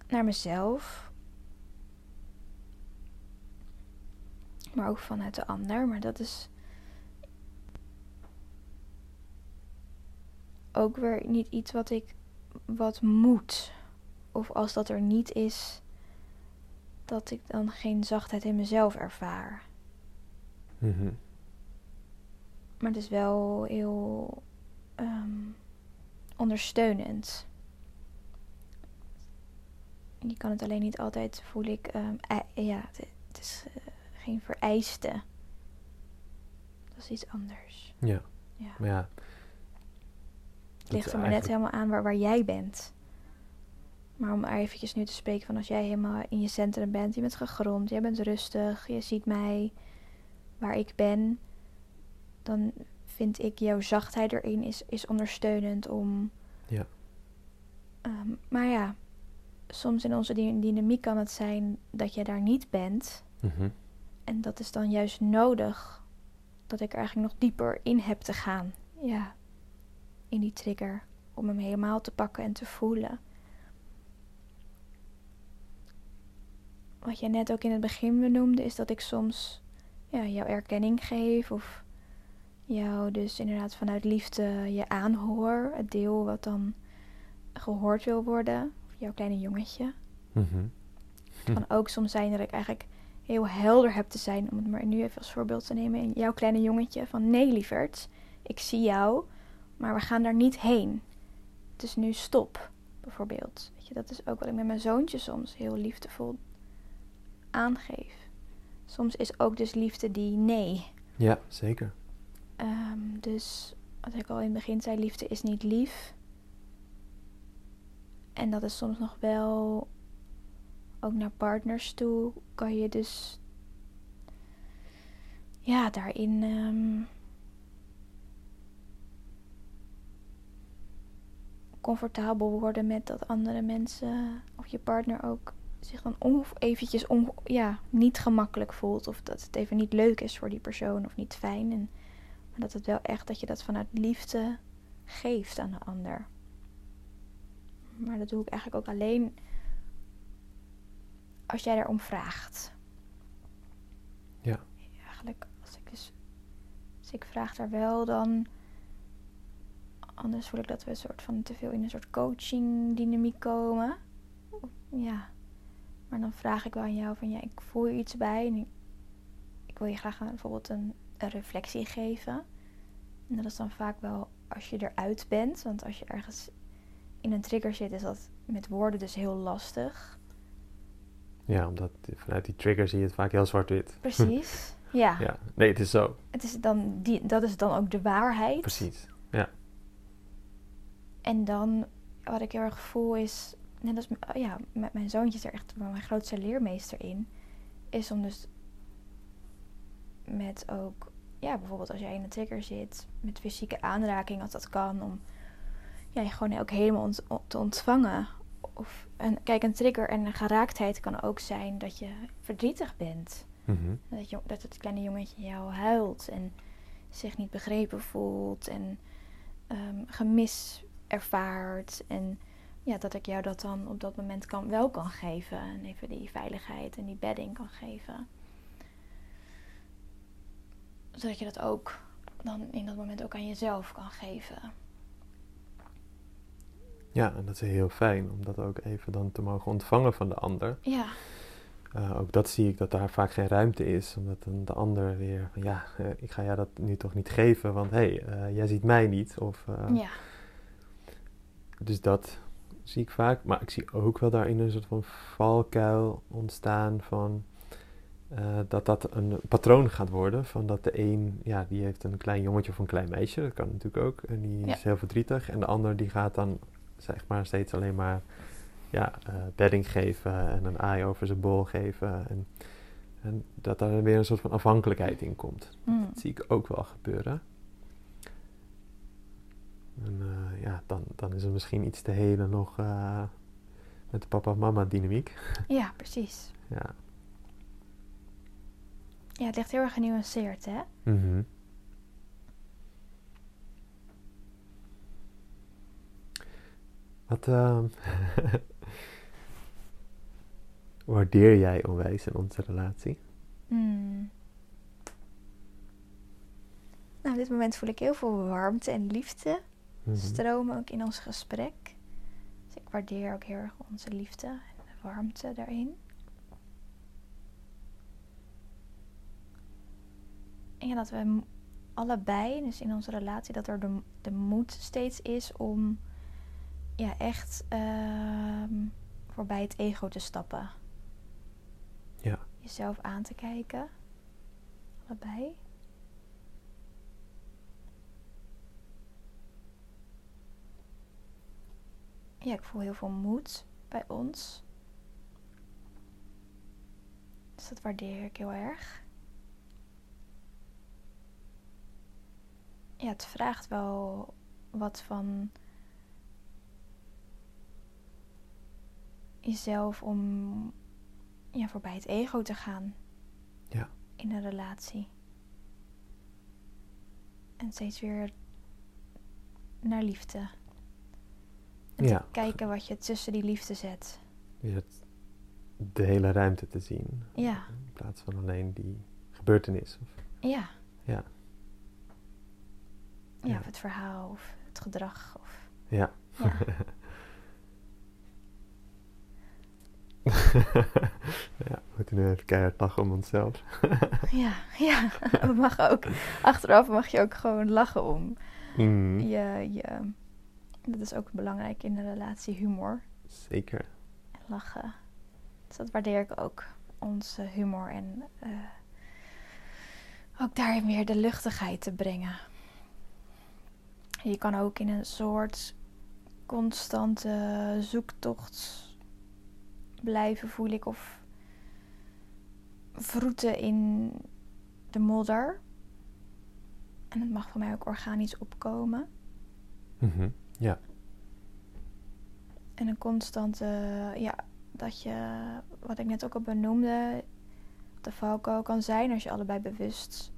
Speaker 2: Naar mezelf. Maar ook vanuit de ander. Maar dat is ook weer niet iets wat ik wat moet. Of als dat er niet is, dat ik dan geen zachtheid in mezelf ervaar.
Speaker 1: Mhm.
Speaker 2: Maar het is wel heel ehm, ondersteunend. Je kan het alleen niet altijd, voel ik, ehm, ei- ja, het, het is eh, geen vereiste. Dat is iets anders.
Speaker 1: Ja,
Speaker 2: Ja.
Speaker 1: maar ja.
Speaker 2: Het ligt er maar net helemaal aan waar, waar jij bent. Maar om eventjes nu te spreken van als jij helemaal in je centrum bent, je bent gegrond, jij bent rustig, je ziet mij waar ik ben, dan vind ik jouw zachtheid erin is, is ondersteunend om.
Speaker 1: Ja.
Speaker 2: Ehm, maar ja, soms in onze dy- dynamiek kan het zijn dat je daar niet bent.
Speaker 1: Mhm.
Speaker 2: En dat is dan juist nodig dat ik er eigenlijk nog dieper in heb te gaan. Ja, in die trigger. Om hem helemaal te pakken en te voelen. Wat jij net ook in het begin benoemde, is dat ik soms ja, jouw erkenning geef. Of jou dus inderdaad vanuit liefde je aanhoor. Het deel wat dan gehoord wil worden. Of jouw kleine jongetje.
Speaker 1: Mhm.
Speaker 2: Het kan ook soms zijn dat ik eigenlijk heel helder heb te zijn, om het maar nu even als voorbeeld te nemen, in jouw kleine jongetje van nee lieverd, ik zie jou, maar we gaan daar niet heen. Dus nu stop, bijvoorbeeld. Weet je, dat is ook wat ik met mijn zoontje soms heel liefdevol aangeef. Soms is ook dus liefde die nee.
Speaker 1: Ja, zeker.
Speaker 2: Ehm, dus wat ik al in het begin zei, liefde is niet lief. En dat is soms nog wel, ook naar partners toe, kan je dus, ja, daarin ehm, comfortabel worden met dat andere mensen of je partner ook zich dan on, eventjes on, ja, niet gemakkelijk voelt. Of dat het even niet leuk is voor die persoon of niet fijn. En maar dat het wel echt dat je dat vanuit liefde geeft aan de ander. Maar dat doe ik eigenlijk ook alleen als jij daarom vraagt.
Speaker 1: Ja.
Speaker 2: Eigenlijk als ik dus. Als ik vraag daar wel dan. Anders voel ik dat we een soort van te veel in een soort coaching dynamiek komen. Ja. Maar dan vraag ik wel aan jou van ja, ik voel je iets bij. En ik, ik wil je graag een, bijvoorbeeld een, een reflectie geven. En dat is dan vaak wel als je eruit bent. Want als je ergens in een trigger zit, is dat met woorden dus heel lastig.
Speaker 1: Ja, omdat vanuit die trigger zie je het vaak heel zwart-wit.
Speaker 2: Precies. ja.
Speaker 1: Ja, nee, het is zo.
Speaker 2: Het is dan die, dat is dan ook de waarheid.
Speaker 1: Precies.
Speaker 2: En dan, wat ik heel erg voel is, net als m- ja, met mijn zoontje is er echt mijn grootste leermeester in, is om dus met ook, ja, bijvoorbeeld als jij in een trigger zit, met fysieke aanraking, als dat kan, om ja, je gewoon ook helemaal ont- on- te ontvangen. Of, en, kijk, een trigger en een geraaktheid kan ook zijn dat je verdrietig bent.
Speaker 1: Mhm.
Speaker 2: Dat, je, dat het kleine jongetje jou huilt en zich niet begrepen voelt en ehm, gemis ervaart. En ja, dat ik jou dat dan op dat moment kan, wel kan geven. En even die veiligheid en die bedding kan geven. Zodat je dat ook dan in dat moment ook aan jezelf kan geven.
Speaker 1: Ja, en dat is heel fijn om dat ook even dan te mogen ontvangen van de ander.
Speaker 2: Ja.
Speaker 1: Uh, ook dat zie ik dat daar vaak geen ruimte is, omdat dan de ander weer van ja, uh, ik ga jou dat nu toch niet geven, want hé, hey, uh, jij ziet mij niet. Of,
Speaker 2: ja.
Speaker 1: Dus dat zie ik vaak, maar ik zie ook wel daarin een soort van valkuil ontstaan van dat dat een patroon gaat worden. Van dat de een, ja, die heeft een klein jongetje of een klein meisje, dat kan natuurlijk ook, en die
Speaker 2: Ja.
Speaker 1: is heel verdrietig. En de ander die gaat dan zeg maar steeds alleen maar ja, eh, bedding geven en een aai over zijn bol geven. En, en dat daar weer een soort van afhankelijkheid in komt.
Speaker 2: Mm.
Speaker 1: Dat zie ik ook wel gebeuren. En eh, ja, dan, dan is er misschien iets te helen nog eh, met de papa-mama dynamiek.
Speaker 2: Ja, precies.
Speaker 1: Ja.
Speaker 2: Ja, het ligt heel erg genuanceerd, hè?
Speaker 1: Mhm. Wat ehm, waardeer jij onwijs in onze relatie?
Speaker 2: Hmm. Nou, op dit moment voel ik heel veel warmte en liefde
Speaker 1: Mhm.
Speaker 2: stromen ook in ons gesprek. Dus ik waardeer ook heel erg onze liefde en de warmte daarin. En ja, dat we allebei, dus in onze relatie, dat er de, de moed steeds is om ja, echt ehm, voorbij het ego te stappen.
Speaker 1: Ja.
Speaker 2: Jezelf aan te kijken. Allebei. Ja, ik voel heel veel moed bij ons. Dus dat waardeer ik heel erg. Ja, het vraagt wel wat van jezelf om ja, voorbij het ego te gaan.
Speaker 1: Ja.
Speaker 2: In een relatie. En steeds weer naar liefde. En
Speaker 1: Ja.
Speaker 2: te kijken wat je tussen die liefde zet.
Speaker 1: Weer het, de hele ruimte te zien.
Speaker 2: Ja.
Speaker 1: In plaats van alleen die gebeurtenis. Of,
Speaker 2: Ja.
Speaker 1: Ja.
Speaker 2: Ja,
Speaker 1: Ja.
Speaker 2: of het verhaal of het gedrag. Of,
Speaker 1: ja.
Speaker 2: ja.
Speaker 1: ja, we moeten nu even keihard lachen om onszelf.
Speaker 2: ja, ja. Dat mag ook. Achteraf mag je ook gewoon lachen om
Speaker 1: Mhm.
Speaker 2: je, je. Dat is ook belangrijk in een relatie, humor
Speaker 1: Zeker.
Speaker 2: en lachen. Dus dat waardeer ik ook. Onze humor en eh, ook daarin weer de luchtigheid te brengen. Je kan ook in een soort constante zoektocht blijven, voel ik, of vroeten in de modder. En het mag voor mij ook organisch opkomen.
Speaker 1: Mhm. Ja.
Speaker 2: En een constante, ja, dat je, wat ik net ook al benoemde, de valkuil kan zijn als je allebei bewust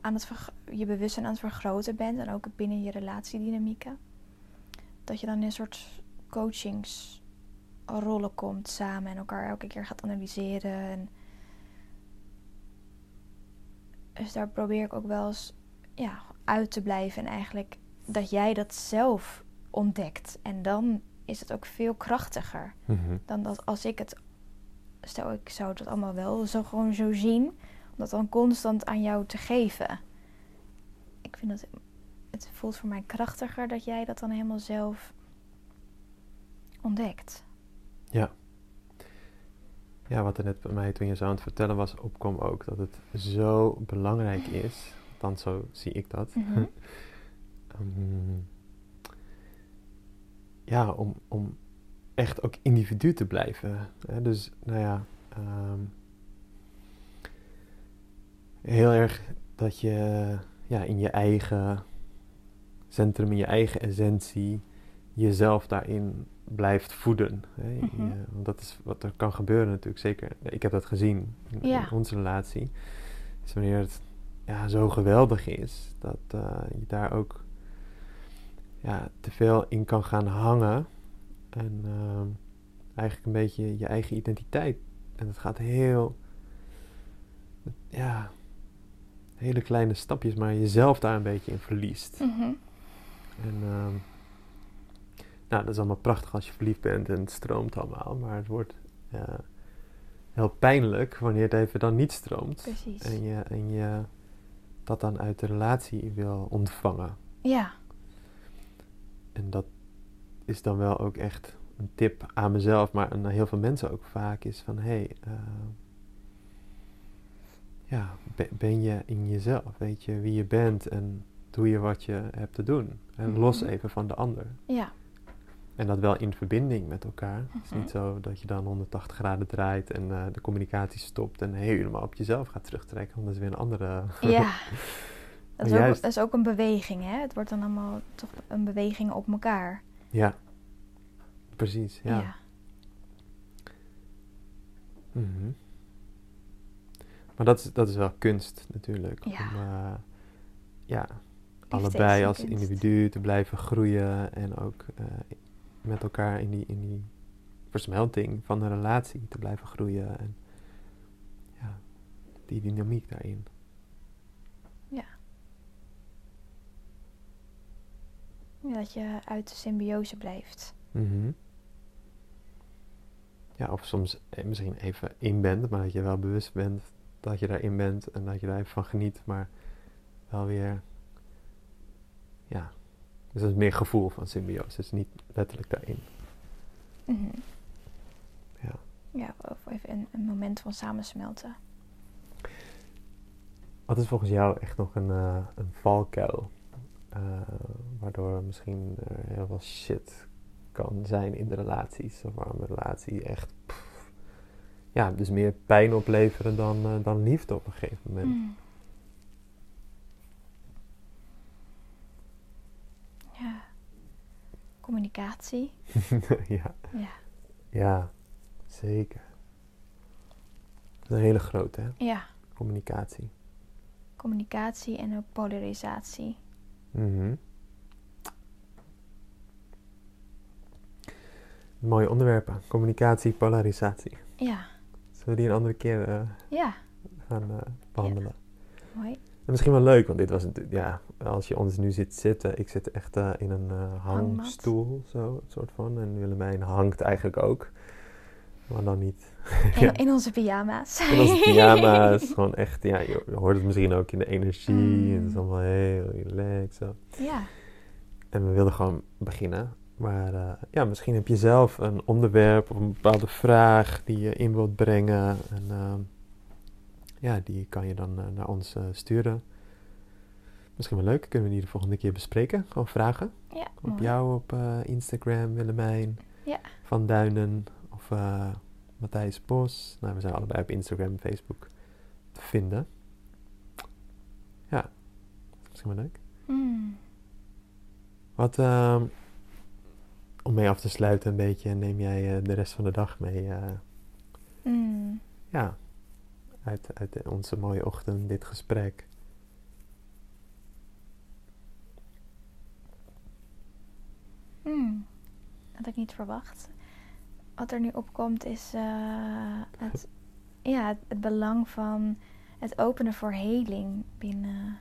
Speaker 2: aan het je bewustzijn aan het vergroten bent en ook binnen je relatiedynamieken. Dat je dan in een soort coachingsrollen komt samen en elkaar elke keer gaat analyseren. En dus daar probeer ik ook wel eens ja, uit te blijven en eigenlijk dat jij dat zelf ontdekt. En dan is het ook veel krachtiger
Speaker 1: Mhm.
Speaker 2: dan dat als ik het. Stel, ik zou dat allemaal wel zo gewoon zo zien, om dat dan constant aan jou te geven. Ik vind dat het voelt voor mij krachtiger dat jij dat dan helemaal zelf ontdekt.
Speaker 1: Ja, wat er net bij mij toen je zo aan het vertellen was, opkwam ook dat het zo belangrijk is. Althans, zo zie ik dat.
Speaker 2: Mhm.
Speaker 1: Ehm, ja, om, om echt ook individu te blijven. Hè? Dus, nou ja, ehm, heel erg dat je ja, in je eigen centrum, in je eigen essentie, jezelf daarin blijft voeden. Hè? Je-
Speaker 2: Mhm.
Speaker 1: want dat is wat er kan gebeuren natuurlijk, zeker. Ik heb dat gezien in,
Speaker 2: Ja.
Speaker 1: in onze relatie. Dus wanneer het ja, zo geweldig is, dat eh, je daar ook ja, te veel in kan gaan hangen. En ehm, eigenlijk een beetje je eigen identiteit. En het gaat heel, ja, hele kleine stapjes, maar jezelf daar een beetje in verliest.
Speaker 2: Mhm.
Speaker 1: En ehm, nou, dat is allemaal prachtig als je verliefd bent en het stroomt allemaal, maar het wordt heel pijnlijk wanneer het even dan niet stroomt.
Speaker 2: Precies.
Speaker 1: En je, en je dat dan uit de relatie wil ontvangen.
Speaker 2: Ja.
Speaker 1: En dat is dan wel ook echt een tip aan mezelf, maar aan heel veel mensen ook vaak, is van hé, hey, eh, ja, be- ben je in jezelf? Weet je wie je bent en doe je wat je hebt te doen? En los
Speaker 2: Mhm.
Speaker 1: even van de ander.
Speaker 2: Ja.
Speaker 1: En dat wel in verbinding met elkaar. Het is
Speaker 2: Mhm.
Speaker 1: niet zo dat je dan 180 graden draait en eh, de communicatie stopt en helemaal op jezelf gaat terugtrekken, want dat is weer een andere.
Speaker 2: Ja. Dat is, ook, dat is ook een beweging, hè? Het wordt dan allemaal toch een beweging op elkaar.
Speaker 1: ja, precies. Ja.
Speaker 2: ja.
Speaker 1: Mhm. Maar dat is, dat is wel kunst natuurlijk.
Speaker 2: Ja.
Speaker 1: Om eh, ja, allebei als
Speaker 2: kunst.
Speaker 1: individu te blijven groeien en ook eh, met elkaar in die, in die versmelting van een relatie te blijven groeien. En ja, die dynamiek daarin.
Speaker 2: Ja, Dat je uit de symbiose blijft.
Speaker 1: Mhm. Ja, of soms eh, misschien even in bent, maar dat je wel bewust bent dat je daarin bent en dat je daar even van geniet, maar wel weer, ja, dus dat is meer gevoel van symbiose, dus niet letterlijk daarin.
Speaker 2: Mhm.
Speaker 1: Ja.
Speaker 2: Ja, of even een, een moment van samensmelten.
Speaker 1: Wat is volgens jou echt nog een, eh, een valkuil, eh, waardoor misschien er heel veel shit kan zijn in de relaties, of waar een relatie echt, pff, ja, dus meer pijn opleveren dan, eh, dan liefde op een gegeven moment.
Speaker 2: Mm. Ja. Communicatie.
Speaker 1: ja.
Speaker 2: Ja.
Speaker 1: ja, zeker. Dat is een hele grote, hè?
Speaker 2: Ja.
Speaker 1: Communicatie.
Speaker 2: Communicatie en ook polarisatie.
Speaker 1: Mhm. Mooie onderwerpen. Communicatie, polarisatie.
Speaker 2: Ja.
Speaker 1: Zullen we die een andere keer eh,
Speaker 2: Ja.
Speaker 1: gaan eh, behandelen?
Speaker 2: Mooi.
Speaker 1: En misschien wel leuk, want dit was, het- ja, als je ons nu ziet zitten, ik zit echt eh, in een eh, hangstoel, zo, een soort van. En Willemijn hangt eigenlijk ook. Maar dan niet
Speaker 2: In,
Speaker 1: Ja.
Speaker 2: in onze pyjama's.
Speaker 1: in onze pyjama's. gewoon echt, ja, je hoort het misschien ook in de energie.
Speaker 2: Mm.
Speaker 1: En het is allemaal heel relaxed. Zo.
Speaker 2: ja.
Speaker 1: En we wilden gewoon beginnen. Maar eh, ja, misschien heb je zelf een onderwerp of een bepaalde vraag die je in wilt brengen. En ehm, ja, die kan je dan eh, naar ons eh, sturen. Misschien wel leuk, kunnen we die de volgende keer bespreken. Gewoon vragen.
Speaker 2: Ja.
Speaker 1: Op
Speaker 2: mooi.
Speaker 1: jou op eh, Instagram, Willemijn.
Speaker 2: Ja.
Speaker 1: Van Duinen of Matthijs Bos. Nou, we zijn allebei op Instagram en Facebook te vinden. Ja, misschien wel leuk.
Speaker 2: Mm.
Speaker 1: Wat, ehm, om mee af te sluiten een beetje, neem jij de rest van de dag mee, eh,
Speaker 2: Mm.
Speaker 1: ja, uit, uit onze mooie ochtend, dit gesprek.
Speaker 2: Hmm, had ik niet verwacht. Wat er nu opkomt is eh, het, ja, het, het belang van het openen voor heling binnen,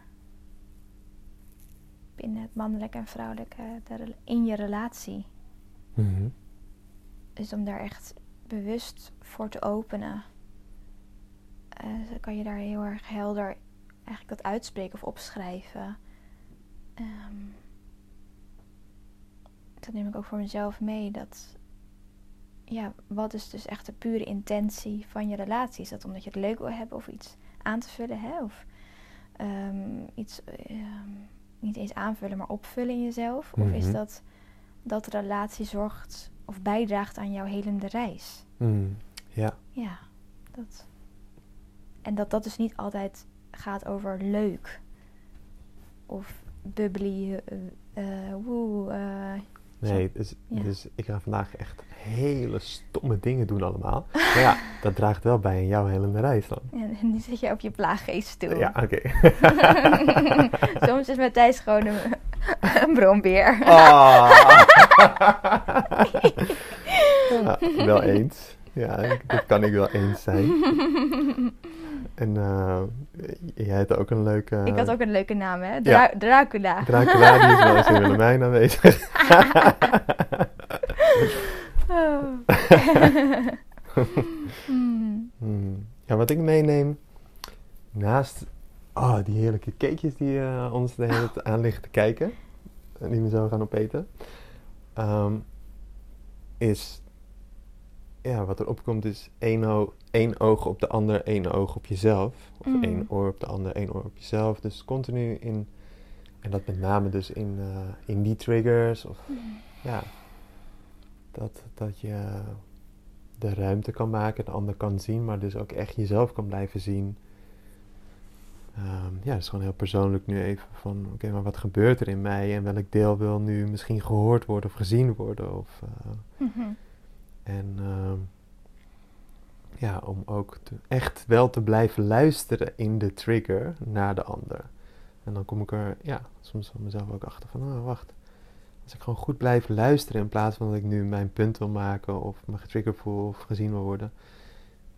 Speaker 2: binnen het mannelijke en vrouwelijke de in je relatie.
Speaker 1: Mhm.
Speaker 2: Dus om daar echt bewust voor te openen, eh, kan je daar heel erg helder eigenlijk dat uitspreken of opschrijven. Ehm, dat neem ik ook voor mezelf mee. Dat, ja, wat is dus echt de pure intentie van je relatie? Is dat omdat je het leuk wil hebben of iets aan te vullen, hè? Of ehm, iets ehm, niet eens aanvullen, maar opvullen in jezelf? Of is
Speaker 1: Mhm.
Speaker 2: dat dat de relatie zorgt of bijdraagt aan jouw helende reis?
Speaker 1: Mm, Ja,
Speaker 2: Ja, dat. En dat dat dus niet altijd gaat over leuk. Of bubbly, eh, woe. eh,
Speaker 1: nee, dus,
Speaker 2: Ja.
Speaker 1: dus ik ga vandaag echt hele stomme dingen doen allemaal. Maar ja, dat draagt wel bij aan jouw helende reis dan.
Speaker 2: en, en nu zit je op je plaaggeeststoel.
Speaker 1: Ja, oké.
Speaker 2: Soms is Matthijs gewoon een, een brombeer.
Speaker 1: Ah. ja, wel eens. Ja, dat kan ik wel eens zijn. En eh, jij hebt ook een leuke...
Speaker 2: ik had ook een leuke naam, hè? Dra Dracula.
Speaker 1: Dracula, die is wel eens in Willemijn aanwezig.
Speaker 2: oh. hmm.
Speaker 1: Hmm. Ja, wat ik meeneem, naast oh, die heerlijke cakejes die uh, ons de hele tijd aan liggen te kijken, en die we zo gaan opeten, um, is, ja, wat er opkomt is één, o één oog op de ander, één oog op jezelf. Of
Speaker 2: Mm.
Speaker 1: één oor op de ander, één oor op jezelf. Dus continu in, en dat met name dus in, uh, in die triggers, of ja, dat, dat je de ruimte kan maken, de ander kan zien, maar dus ook echt jezelf kan blijven zien. Um, ja, het is gewoon heel persoonlijk nu even van, oké, okay, maar wat gebeurt er in mij en welk deel wil nu misschien gehoord worden of gezien worden? Of, uh,
Speaker 2: mm -hmm.
Speaker 1: En uh, ja, om ook te, echt wel te blijven luisteren in de trigger naar de ander. En dan kom ik er, ja, soms van mezelf ook achter van, oh, wacht. Als ik gewoon goed blijf luisteren in plaats van dat ik nu mijn punt wil maken of me getriggerd voel of gezien wil worden.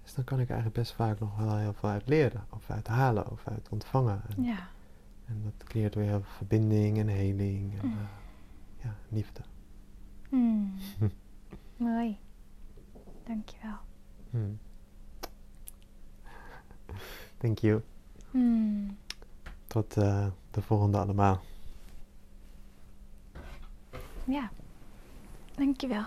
Speaker 1: Dus dan kan ik eigenlijk best vaak nog wel heel veel uit leren, of uit halen, of uit ontvangen. En,
Speaker 2: ja.
Speaker 1: en dat creëert weer heel veel verbinding en heling en
Speaker 2: Mm.
Speaker 1: uh, ja, liefde.
Speaker 2: Hmm. Mooi. Dankjewel.
Speaker 1: Hmm. Thank you.
Speaker 2: Hmm.
Speaker 1: Tot uh, de volgende allemaal.
Speaker 2: Ja. Dankjewel.